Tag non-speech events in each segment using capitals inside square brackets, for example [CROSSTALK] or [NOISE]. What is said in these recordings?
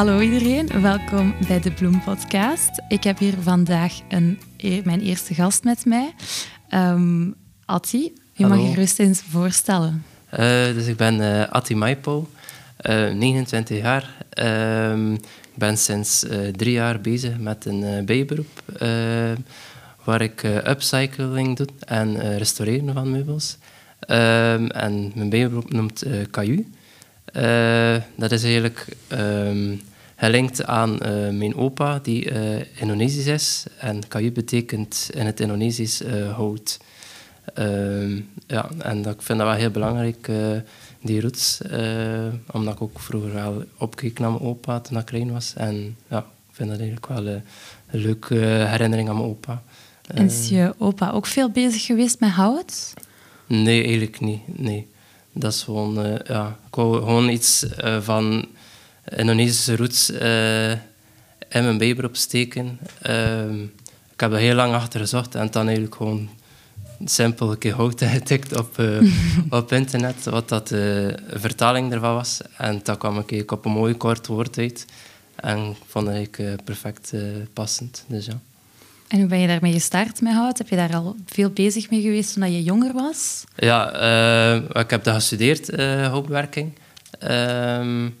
Hallo iedereen, welkom bij de Bloem Podcast. Ik heb hier vandaag een, e- mijn eerste gast met mij, um, Atti. Je mag je gerust eens voorstellen. Uh, dus ik ben uh, Atti Maipo, uh, 29 jaar. Ehm, ik ben sinds drie jaar bezig met een bijberoep waar ik upcycling doe en restaureren van meubels. Um, en mijn bijberoep noemt KU. Uh, dat is eigenlijk um, gelinkt aan uh, mijn opa, die uh, Indonesisch is. En kayu betekent in het Indonesisch hout. Ehm, ja, en dat, ik vind dat wel heel belangrijk, die roots. omdat ik ook vroeger wel opkeek naar mijn opa toen ik klein was. En ja, ik vind dat eigenlijk wel een leuke herinnering aan mijn opa. En is je opa ook veel bezig geweest met hout? Nee, eigenlijk niet. Nee. Dat is gewoon, ja, ik wou gewoon iets van Indonesische roots in mijn bijberoep steken. Ehm, ik heb er heel lang achter gezocht en dan eigenlijk gewoon simpel een keer hout [LAUGHS] getikt op, op internet, wat dat de vertaling ervan was. En dan kwam ik op een mooi kort woord uit. En vond ik perfect passend. Dus ja. En hoe ben je daarmee gestart met hout? Heb je daar al veel bezig mee geweest toen je jonger was? Ja, uh, ik heb dat gestudeerd, uh, hoopwerking. Um,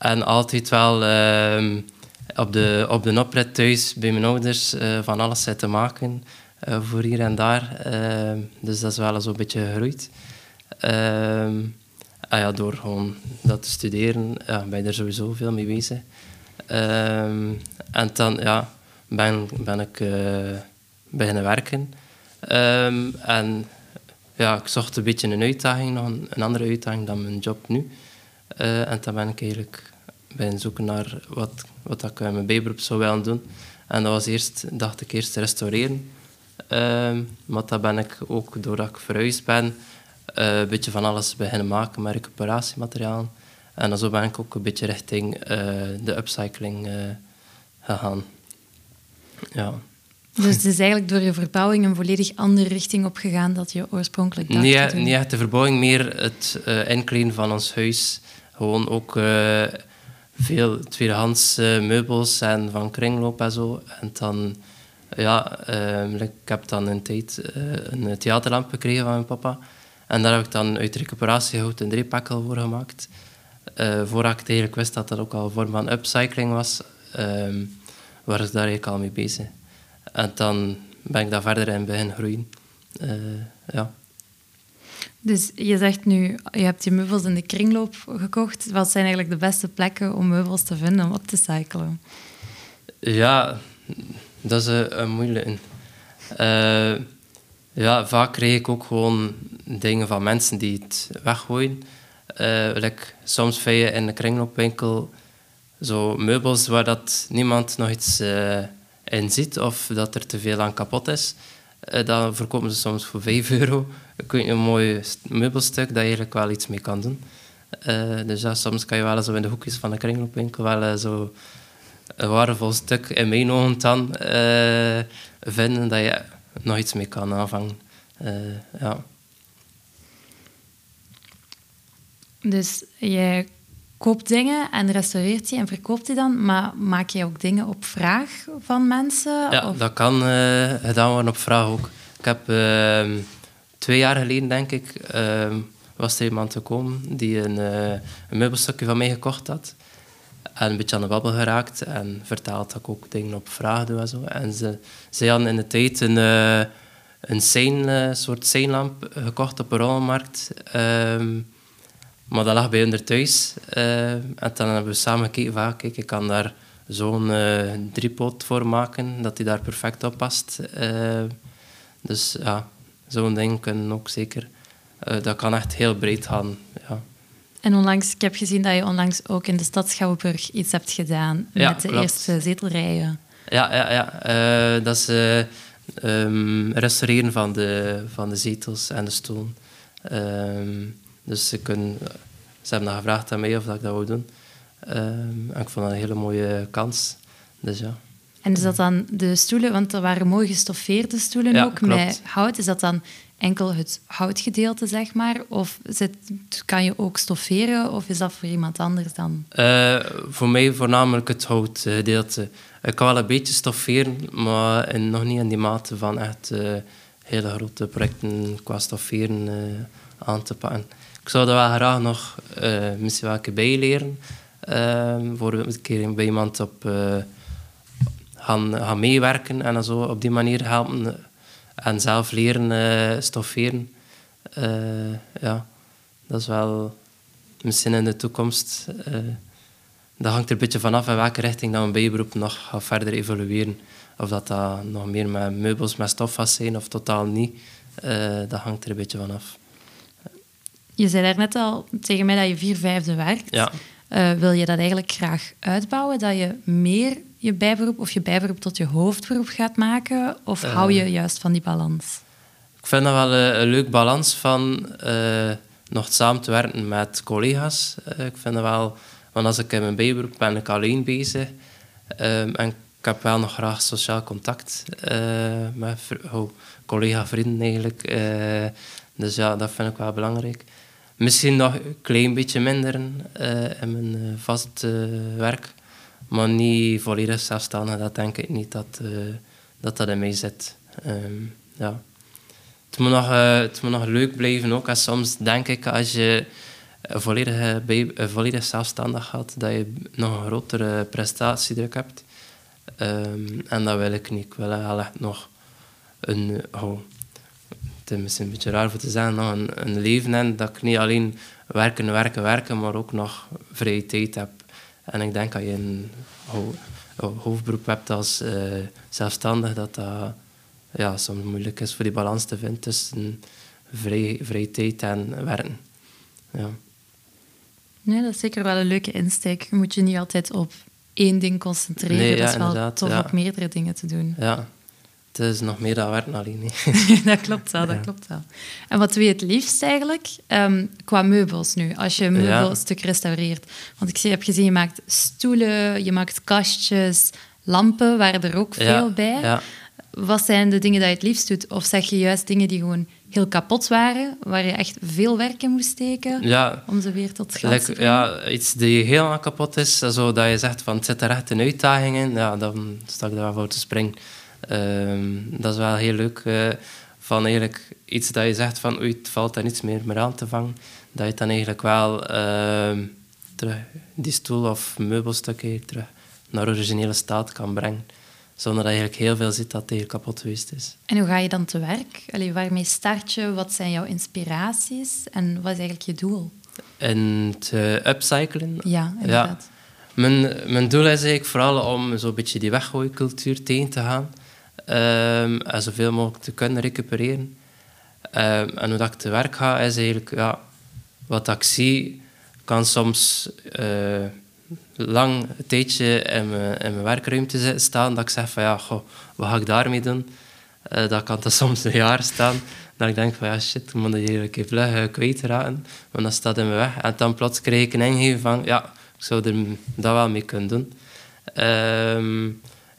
en altijd wel uh, op, de, op de oprit thuis bij mijn ouders uh, van alles te maken. voor hier en daar. Ehm, dus dat is wel zo'n beetje gegroeid. en ja, door gewoon dat te studeren ja, ben je er sowieso veel mee bezig. en dan, ja ben, ben ik uh, beginnen werken. En ja, ik zocht een beetje een uitdaging, nog een, een andere uitdaging dan mijn job nu. Uh, en dan ben ik eigenlijk beginnen zoeken naar wat, wat ik in mijn bijberoep zou willen doen. En dat was eerst, dacht ik eerst restaureren. Um, maar dat ben ik ook, doordat ik verhuisd ben, uh, een beetje van alles beginnen maken met recuperatiematerialen. En dan zo ben ik ook een beetje richting de upcycling gegaan. Ja. Dus het is eigenlijk door je verbouwing een volledig andere richting opgegaan dat je oorspronkelijk dacht echt de verbouwing, meer het uh, inkleden van ons huis. Gewoon ook uh, veel tweedehands uh, meubels en van kringloop en zo. En dan, ja, ik heb dan een tijd een theaterlamp gekregen van mijn papa. En daar heb ik dan uit recuperatiehout een driepakel voor gemaakt. voordat ik eigenlijk wist dat dat ook al een vorm van upcycling was. Ehm, waren ze daar eigenlijk al mee bezig. En dan ben ik daar verder in beginnen groeien. Ja. Dus je zegt nu, je hebt je meubels in de kringloop gekocht. Wat zijn eigenlijk de beste plekken om meubels te vinden om op te cyclen? Ja, dat is een, een moeilijke. Uh, ja, vaak krijg ik ook gewoon dingen van mensen die het weggooien. Uh, soms vind je in de kringloopwinkel zo meubels waar dat niemand nog iets in ziet of dat er te veel aan kapot is. Uh, dan verkopen ze soms voor 5 [LAUGHS] euro. Kun je een mooi meubelstuk dat je eigenlijk wel iets mee kan doen. Uh, dus ja, soms kan je wel zo in de hoekjes van de kringloopwinkel wel zo een waardevol stuk in mijn ogen dan vinden dat je nog iets mee kan aanvangen. ja. Dus je koopt dingen en restaureert die en verkoopt die dan, maar maak je ook dingen op vraag van mensen? Ja, dat kan uh, gedaan worden op vraag ook. Ik heb uh, twee jaar geleden, denk ik, uh, was er iemand gekomen die een, eh, een meubelstukje van mij gekocht had. En een beetje aan de babbel geraakt en vertelde dat ik ook dingen op vraag doe en zo. En ze, ze hadden in de tijd een, een sein, soort seinlamp gekocht op een rommelmarkt. Ehm, maar dat lag bij hun thuis. Uh, en dan hebben we samen gekeken van, kijk, ik kan daar zo'n uh, driepoot voor maken, dat die daar perfect op past. Uh, dus ja, zo'n ding kunnen ook zeker. dat kan echt heel breed gaan. Ja. En onlangs, ik heb gezien dat je onlangs ook in de stad Schouwburg iets hebt gedaan met de eerste zetelrijen. Ja, ja, ja. dat is um, restaureren van de, van de zetels en de stoelen. Um, dus ze, kunnen, ze hebben dan gevraagd aan mij of dat ik dat wou doen. Um, en ik vond dat een hele mooie kans. Dus ja. En is dat dan de stoelen, want er waren mooi gestoffeerde stoelen Ja, ook klopt. met hout. Is dat dan enkel het houtgedeelte, zeg maar? Of zit, kan je ook stofferen of is dat voor iemand anders dan? Eh, voor mij voornamelijk het houtgedeelte. Ik kan wel een beetje stofferen, maar in- nog niet in die mate van echt eh, hele grote projecten qua stofferen eh, aan te pakken. Ik zou er wel graag nog eh, misschien wel een keer bij leren. Eh, voor een keer bij iemand op eh, gaan, gaan meewerken en dan zo op die manier helpen en zelf leren eh, stofferen. Eh, ja, dat is wel misschien in de toekomst. eh, dat hangt er een beetje vanaf in welke richting dat een bijberoep nog gaat verder evolueren. Of dat dat nog meer met meubels met stof zijn of totaal niet. Eh, dat hangt er een beetje vanaf. Je zei daarnet al tegen mij dat je vier vijfde werkt. Ja. Eh, wil je dat eigenlijk graag uitbouwen? Dat je meer je bijberoep of je bijberoep tot je hoofdberoep gaat maken? Of Eh. hou je juist van die balans? Ik vind dat wel een, een leuk balans van eh, nog samen te werken met collega's. Ik vind dat wel, want als ik in mijn bijberoep ben ik alleen bezig. Ehm, en ik heb wel nog graag sociaal contact met vr- oh, collega-vrienden eigenlijk. Dus ja, dat vind ik wel belangrijk. Misschien nog een klein beetje minder eh, in mijn eh, vast eh, werk. Maar niet volledig zelfstandig. Dat denk ik niet dat dat, dat in mij zit. Ehm, ja. Het moet, nog, het moet nog leuk blijven ook. En soms denk ik als je volledig, volledig zelfstandig gaat, dat je nog een grotere prestatiedruk hebt. Ehm, en dat wil ik niet. Ik wil echt nog een... Oh, het is misschien een beetje raar voor te zeggen, nog een, een leven hebben dat ik niet alleen werken, werken, werken, maar ook nog vrije tijd heb. En ik denk dat je een, ho- een hoofdberoep hebt als eh, zelfstandig, dat dat ja, soms moeilijk is voor die balans te vinden tussen vrij, vrije tijd en werken. Ja. Nee, dat is zeker wel een leuke insteek. Je moet je niet altijd op één ding concentreren. Nee, ja, dat is wel tof ja. op meerdere dingen te doen. ja, het is nog meer dan werken [LAUGHS] dat klopt wel, dat klopt wel. En wat doe je het liefst eigenlijk Ehm, qua meubels nu, als je een meubelstuk restaureert? Want ik zie- heb gezien, je maakt stoelen, je maakt kastjes, lampen, waren er ook veel ja, bij. Wat zijn de dingen die je het liefst doet? Of zeg je juist dingen die gewoon heel kapot waren, waar je echt veel werk in moest steken ja, om ze weer tot glans te Like, brengen? ja, iets die helemaal kapot is, zo dat je zegt van het zit er echt een uitdaging in, ja, dan sta ik er wel voor te springen. Ehm, dat is wel heel leuk. eh, van eigenlijk iets dat je zegt van oei, het valt daar niets meer, meer aan te vangen. Dat je dan eigenlijk wel ehm, terug die stoel of meubelstuk terug naar originele staat kan brengen. Zonder dat je eigenlijk heel veel ziet dat eigenlijk kapot geweest is. En hoe ga je dan te werk? Allee, waarmee start je? Wat zijn jouw inspiraties? En wat is eigenlijk je doel? En het eh, upcyclen, Ja, inderdaad. Mijn, mijn doel is eigenlijk vooral om zo'n beetje die weggooicultuur tegen te gaan. Ehm, en zoveel mogelijk te kunnen recupereren. Ehm, en hoe dat ik te werk ga, is eigenlijk... Ja, wat ik zie, kan soms eh, lang een tijdje in mijn, in mijn werkruimte zitten staan. Dat ik zeg van, ja, goh, wat ga ik daarmee doen? Eh, dat kan er [LAUGHS] soms een jaar staan. Dat ik denk van, ja, shit, ik moet die eigenlijk even vlug eh, kwijtraken. Want dat staat in mijn weg. En dan plots krijg ik een ingeving van, ja, ik zou er dat wel mee kunnen doen. Ehm,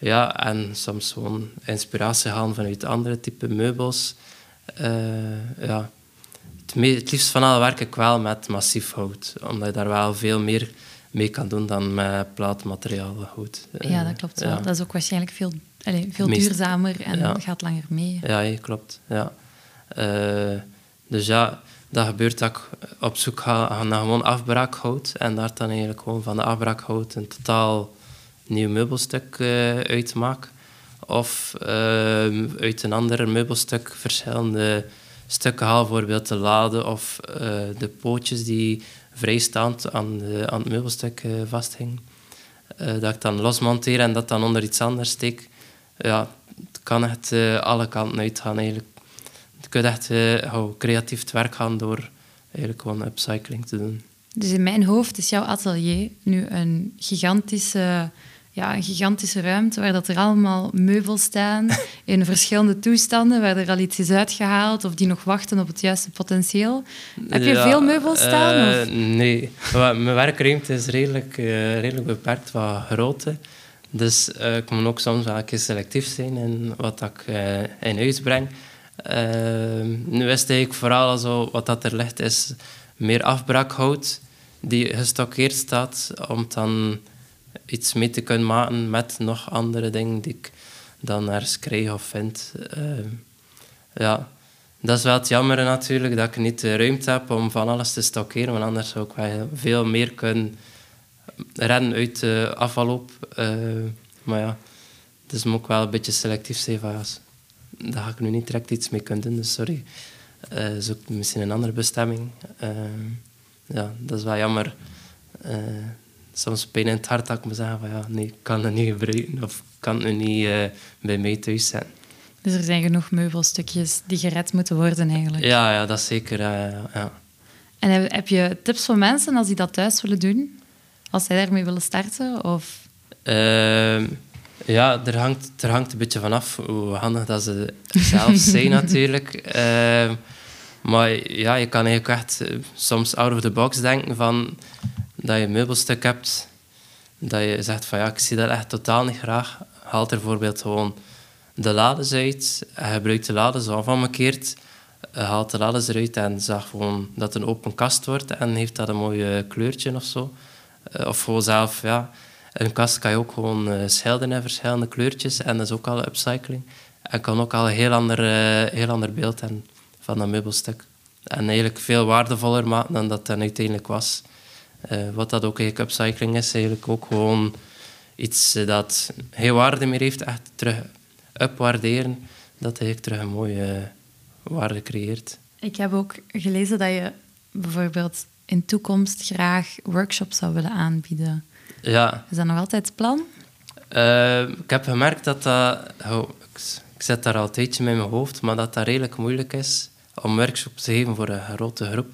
ja, en soms gewoon inspiratie halen vanuit andere type meubels. Eh, ja. het, me- het liefst van alle werk ik wel met massief hout. Omdat je daar wel veel meer mee kan doen dan met plaatmateriaal hout. Eh, Ja, dat klopt wel. ja. Dat is ook waarschijnlijk veel, veel Meest- duurzamer en ja. gaat langer mee. Ja, ja, klopt. Ja. Eh, dus ja, dat gebeurt dat ik op zoek ga naar gewoon afbraakhout. En daar dan eigenlijk gewoon van de afbraakhout een totaal nieuw meubelstuk eh maak. Of ehm, uit een ander meubelstuk verschillende stukken haal, bijvoorbeeld de lade of eh, de pootjes die vrijstaand aan, de, aan het meubelstuk eh, vasthingen. Dat ik dan losmonteer en dat dan onder iets anders steek. Ja, het kan echt alle kanten uitgaan eigenlijk. Je kunt echt gewoon creatief te werk gaan door eigenlijk gewoon upcycling te doen. Dus in mijn hoofd is jouw atelier nu een gigantische, ja, een gigantische ruimte waar dat er allemaal meubels staan [LAUGHS] in verschillende toestanden, waar er al iets is uitgehaald of die nog wachten op het juiste potentieel. Heb je Ja, veel meubels staan? eh, of? nee. Mijn werkruimte is redelijk, eh, redelijk beperkt qua grootte. Dus uh, ik moet ook soms wel een keer selectief zijn in wat ik in huis breng. Uh, nu is het eigenlijk vooral zo, wat dat er ligt, is meer afbraakhout die gestockeerd staat, om dan iets mee te kunnen maken met nog andere dingen die ik dan ergens krijg of vind. ja, dat is wel het jammer natuurlijk, dat ik niet de ruimte heb om van alles te stockeren, want anders zou ik wel veel meer kunnen rennen uit de afvalloop. Uh, maar ja, dus moet ik wel een beetje selectief zijn van ja, daar ga ik nu niet direct iets mee kunnen doen, dus sorry. Uh, zoek misschien een andere bestemming. Ja, dat is wel jammer. Soms pijn in het hart dat ik me zeggen van ja, nee, ik kan het niet gebruiken of kan het niet bij mij thuis zijn. Dus er zijn genoeg meubelstukjes die gered moeten worden eigenlijk? Ja, ja dat zeker. ja. En heb je tips voor mensen als die dat thuis willen doen? Als zij daarmee willen starten? Of? Ehm, ja, er hangt, er hangt een beetje vanaf hoe handig dat ze zelf [LAUGHS] zijn natuurlijk. Ehm, maar ja, je kan eigenlijk echt eh, soms out of the box denken van dat je een meubelstuk hebt dat je zegt van ja, ik zie dat echt totaal niet graag. Haal er bijvoorbeeld gewoon de lades uit, gebruik de lades afgekeerd, haalt de lades eruit en zag gewoon dat het een open kast wordt en heeft dat een mooi kleurtje of zo. Eh, of gewoon zelf, ja. Een kast kan je ook gewoon uh, schilderen in verschillende kleurtjes. En dat is ook al upcycling. En kan ook al een heel ander, heel ander beeld hebben van dat meubelstuk. En eigenlijk veel waardevoller maken dan dat dan uiteindelijk was. Wat dat ook eigenlijk upcycling is, eigenlijk ook gewoon iets dat geen waarde meer heeft, echt terug upwaarderen, dat eigenlijk terug een mooie waarde creëert. Ik heb ook gelezen dat je bijvoorbeeld in toekomst graag workshops zou willen aanbieden. Ja. Is dat nog altijd het plan? Uh, ik heb gemerkt dat dat... Oh, ik zet daar al een tijdje in mijn hoofd, maar dat dat redelijk moeilijk is om workshops te geven voor een grote groep.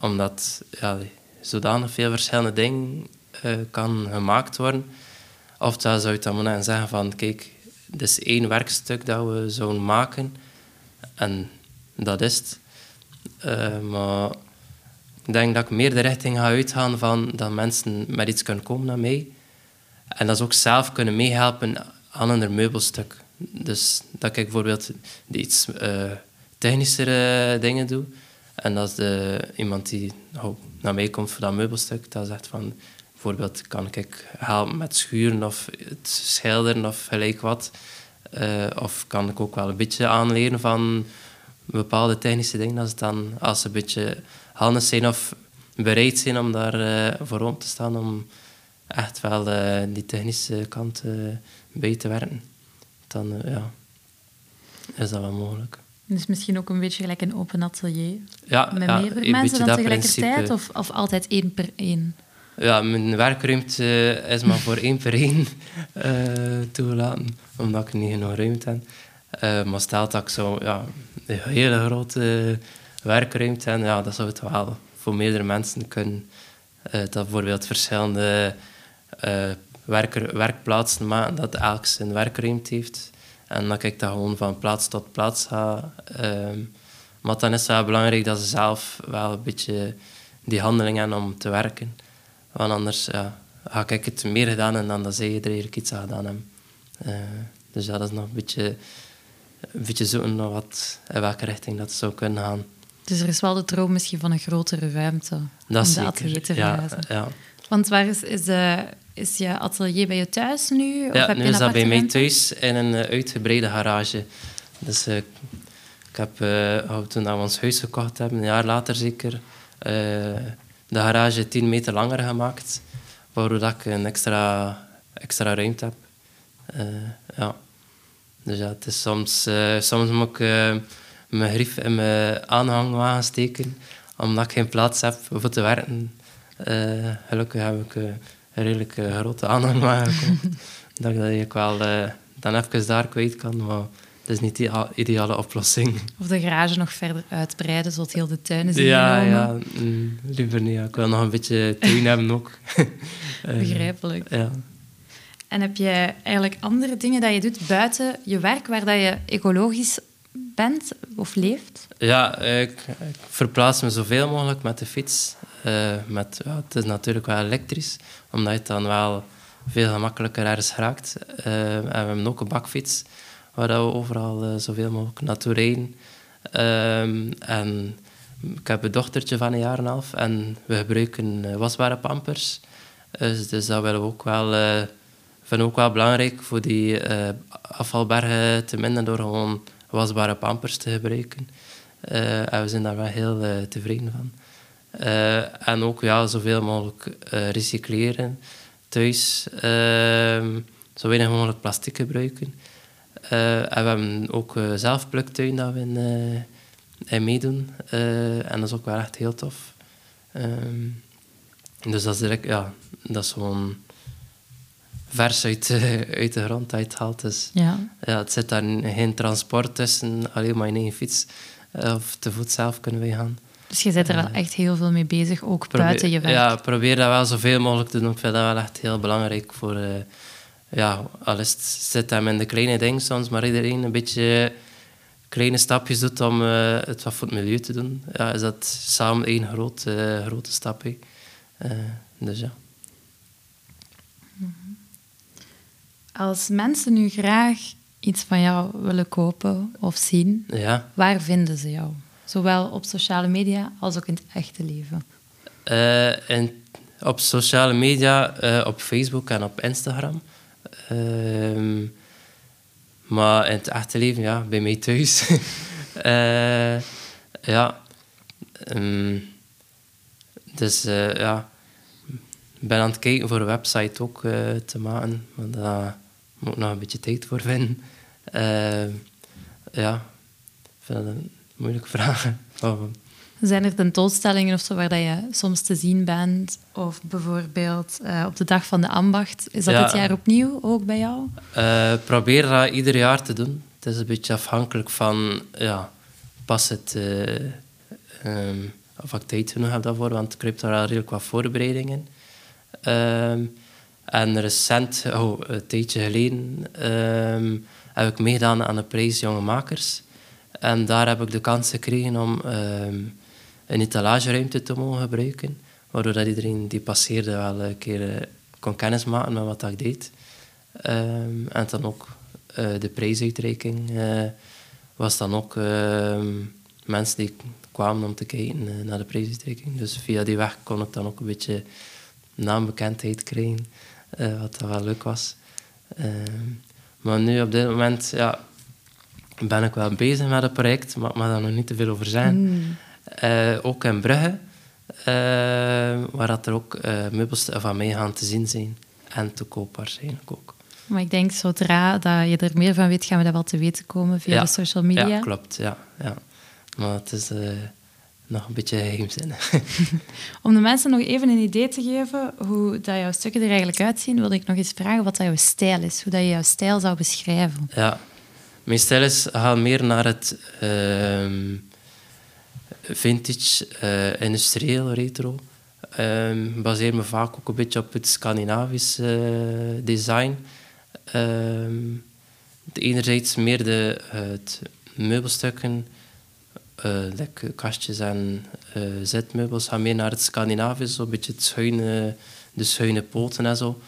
Omdat ja, zodanig veel verschillende dingen uh, kan gemaakt worden. Of dan zou je dan moeten zeggen van... Kijk, dit is één werkstuk dat we zouden maken. En dat is het. Uh, maar ik denk dat ik meer de richting ga uitgaan van dat mensen met iets kunnen komen naar. En dat ze ook zelf kunnen meehelpen aan een meubelstuk. Dus dat ik bijvoorbeeld iets uh, technischere dingen doe. En dat de, iemand die oh, naar mij komt voor dat meubelstuk, dat zegt van... Bijvoorbeeld kan ik helpen met schuren of het schilderen of gelijk wat. Uh, of kan ik ook wel een beetje aanleren van bepaalde technische dingen. Dat is dan, als ze een beetje handig zijn of bereid zijn om daar uh, voor om te staan om echt wel uh, die technische kant bij te werken, dan ja, is dat wel mogelijk. Dus misschien ook een beetje gelijk een open atelier? Ja, Met ja, meerdere mensen dan tegelijkertijd of, of altijd één per één? Ja, mijn werkruimte is maar voor één per één toegelaten, omdat ik niet genoeg ruimte heb. maar stelt dat ik zo ja, een hele grote werkruimte en ja, dat zou het wel voor meerdere mensen kunnen. Uh, dat bijvoorbeeld verschillende uh, werker, werkplaatsen maken, dat elk zijn werkruimte heeft. En dat ik dat gewoon van plaats tot plaats ga. Uh, maar dan is het wel belangrijk dat ze zelf wel een beetje die handeling hebben om te werken. Want anders ja, ga ik het meer gedaan en dan dat zij er eigenlijk iets aan gedaan hebben. Uh, dus dat is nog een beetje, een beetje zoeken naar wat, in welke richting dat zou kunnen gaan. Dus er is wel de droom misschien van een grotere ruimte dat om de atelier te verhuizen. Ja, ja. Want waar is, is, de, is je atelier bij je thuis nu? Of ja, heb nu je is dat bij mij thuis in een uh, uitgebreide garage. Dus uh, ik heb, uh, toen we ons huis gekocht hebben, een jaar later zeker, de garage 10 meter langer gemaakt. Waardoor ik een extra, extra ruimte heb. ja. Dus ja, het is soms, soms moet ik mijn grief in mijn aanhangwagen steken, omdat ik geen plaats heb voor te werken. Gelukkig heb ik een redelijk uh, grote aanhangwagen gekocht. dat ik dat ik wel dan even daar kwijt kan, maar het is niet de ideale oplossing. Of de garage nog verder uitbreiden, zodat heel de tuin is Ja, ja mm, liever niet. Ik wil nog een beetje tuin hebben ook. [LAUGHS] Begrijpelijk. Ja. En heb je eigenlijk andere dingen dat je doet buiten je werk, waar dat je ecologisch bent of leeft? Ja, ik, ik verplaats me zoveel mogelijk met de fiets. Uh, met, ja, het is natuurlijk wel elektrisch, omdat je dan wel veel gemakkelijker ergens geraakt. en we hebben ook een bakfiets, waar we overal zoveel mogelijk naartoe rijden. Ehm, en ik heb een dochtertje van een jaar en een half en we gebruiken wasbare pampers. Dus, dus dat willen we ook wel, uh, vinden ook wel belangrijk voor die uh, afvalbergen te minderen door gewoon wasbare pampers te gebruiken. Uh, en we zijn daar wel heel tevreden van. En ook ja, zoveel mogelijk recycleren thuis. Ehm, zo weinig mogelijk plastic gebruiken. en we hebben ook zelf pluktuin dat we in, in meedoen. en dat is ook wel echt heel tof. Um, dus dat is direct, ja, dat is gewoon vers uit, [LAUGHS] uit de grond uitgehaald. Dus ja. Ja, het zit daar geen transport tussen, alleen maar in één fiets eh, of te voet zelf kunnen we gaan. Dus je zit er al echt heel veel mee bezig, ook buiten je werk? Ja, probeer dat wel zoveel mogelijk te doen. Ik vind dat wel echt heel belangrijk voor... Uh, ja, al is het, zit hem in de kleine dingen soms, maar iedereen een beetje kleine stapjes doet om uh, het wat voor het milieu te doen, ja, is dat samen één groot, grote stap. Dus ja. Als mensen nu graag iets van jou willen kopen of zien, ja. waar vinden ze jou? Zowel op sociale media als ook in het echte leven. En op sociale media, uh, op Facebook en op Instagram. Uh, maar in het echte leven, ja, bij mij thuis. [LAUGHS] ja. Um, dus ja, ik ben aan het kijken voor een website ook te maken, maar daar moet ik nog een beetje tijd voor vinden. Ja, moeilijke vraag. Zijn er tentoonstellingen of zo waar dat je soms te zien bent? Of bijvoorbeeld uh, op de dag van de ambacht. Is dat dit jaar opnieuw ook bij jou? Uh, probeer dat ieder jaar te doen. Het is een beetje afhankelijk van, ja, pas het, um, of ik tijd genoeg heb daarvoor, want ik heb daar al redelijk wat voorbereidingen. Um, en recent, oh, een tijdje geleden, um, heb ik meegedaan aan de prijs Jonge Makers. En daar heb ik de kans gekregen om um, een etalageruimte te mogen gebruiken. Waardoor dat iedereen die passeerde wel een keer uh, kon kennismaken met wat ik deed. Um, en dan ook uh, de prijsuitreiking uh, was dan ook mensen die kwamen om te kijken naar de prijsuitreiking. Dus via die weg kon ik dan ook een beetje naambekendheid krijgen, wat wel leuk was. Maar nu op dit moment ja, ben ik wel bezig met het project, maar ik mag daar nog niet te veel over zijn. Mm. Uh, ook in Brugge, waar dat er ook meubels van mij gaan te zien zijn en te koop waarschijnlijk ook. Maar ik denk, zodra dat je er meer van weet, gaan we dat wel te weten komen via de social media. Ja, klopt. Ja, ja. Maar het is nog een beetje geheimzinnig. [LAUGHS] Om de mensen nog even een idee te geven hoe dat jouw stukken er eigenlijk uitzien, wilde ik nog eens vragen wat dat jouw stijl is, hoe dat je jouw stijl zou beschrijven. Ja, mijn stijl is, gaat meer naar het uh, vintage, uh, industrieel, retro. Um, baseer me vaak ook een beetje op het Scandinavisch uh, design. Um, enerzijds meer de, het meubelstukken uh, kastjes en zitmeubels gaan meer naar het Scandinavisch, een beetje het schuine, de schuine poten en zo.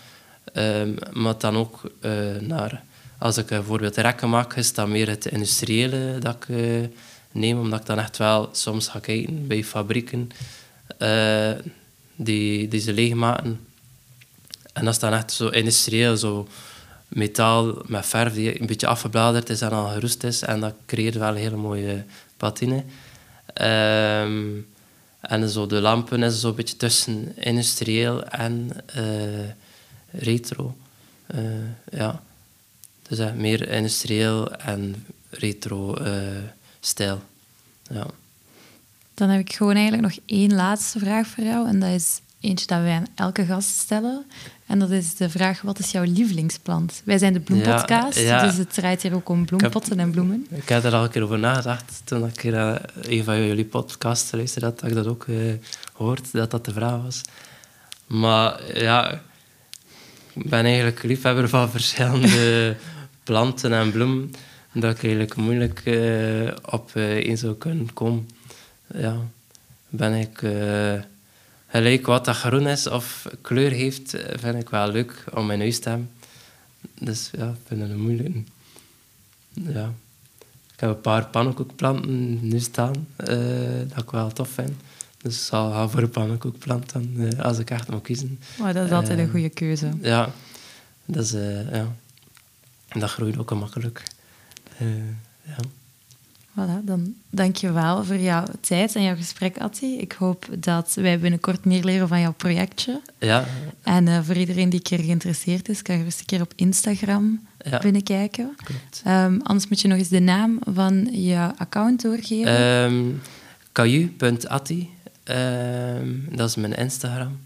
Maar dan ook naar, als ik bijvoorbeeld rekken maak, is dat meer het industriële dat ik neem, omdat ik dan echt wel soms ga kijken bij fabrieken die, die ze leegmaken. En dat is dan echt zo industrieel, zo metaal met verf die een beetje afgebladerd is en al geroest is. En dat creëert wel een hele mooie patine. Um, en zo de lampen is een beetje tussen industrieel en retro. Ja. Dus meer industrieel en retro stijl. Ja. Dan heb ik gewoon eigenlijk nog één laatste vraag voor jou. En dat is eentje dat wij aan elke gast stellen. En dat is de vraag, wat is jouw lievelingsplant? Wij zijn de bloempotcast, dus het draait hier ook om bloempotten en bloemen. Ik heb er al een keer over nagedacht. Toen ik uh, een van jullie podcasts luisterde, dat ik dat ook uh, hoorde, dat dat de vraag was. Maar ja, ik ben eigenlijk liefhebber van verschillende [LAUGHS] planten en bloemen. Dat ik eigenlijk moeilijk uh, op één zou kunnen komen. Ja, ben ik gelijk wat dat groen is of kleur heeft, eh, vind ik wel leuk om in huis te hebben. Dus ja, ik vind het een moeilijke. Ja. Ik heb een paar pannenkoekplanten nu staan, eh, dat ik wel tof vind. Dus ik zal gaan voor een pannenkoekplant dan, eh, als ik echt moet kiezen. Maar dat is altijd een Eh, goede keuze. Ja, dat is, eh, ja. Dat groeit ook gemakkelijk. Eh, ja. Voilà, dan dank je wel voor jouw tijd en jouw gesprek, Atti. Ik hoop dat wij binnenkort meer leren van jouw projectje. Ja, En eh, voor iedereen die een keer geïnteresseerd is, kan gerust een keer op Instagram Ja. binnenkijken. klopt. Ehm, anders moet je nog eens de naam van je account doorgeven. Ehm, dat is mijn Instagram.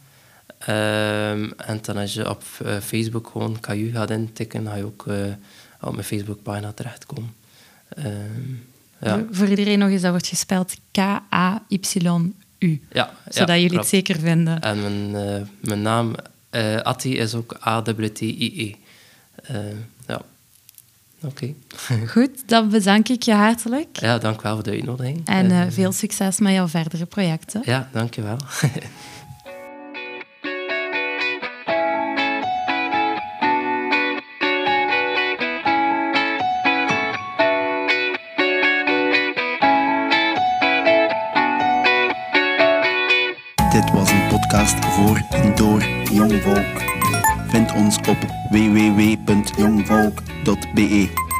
Ehm, en dan als je op eh, Facebook gewoon Kaju gaat intikken, ga je ook eh, op mijn Facebookpagina terechtkomen. Ehm ja. Voor- iedereen nog eens, dat wordt gespeld K-A-Y-U. Ja, Zodat ja, jullie klopt. het zeker vinden. En mijn, eh, mijn naam, Atti, is ook A-T-T-I-E. Eh, ja, oké. [LAUGHS] Goed, dan bedank ik je hartelijk. Ja, dank wel voor de uitnodiging. En veel succes met jouw verdere projecten. Ja, dankjewel. [LAUGHS] op www.jongvolk.be.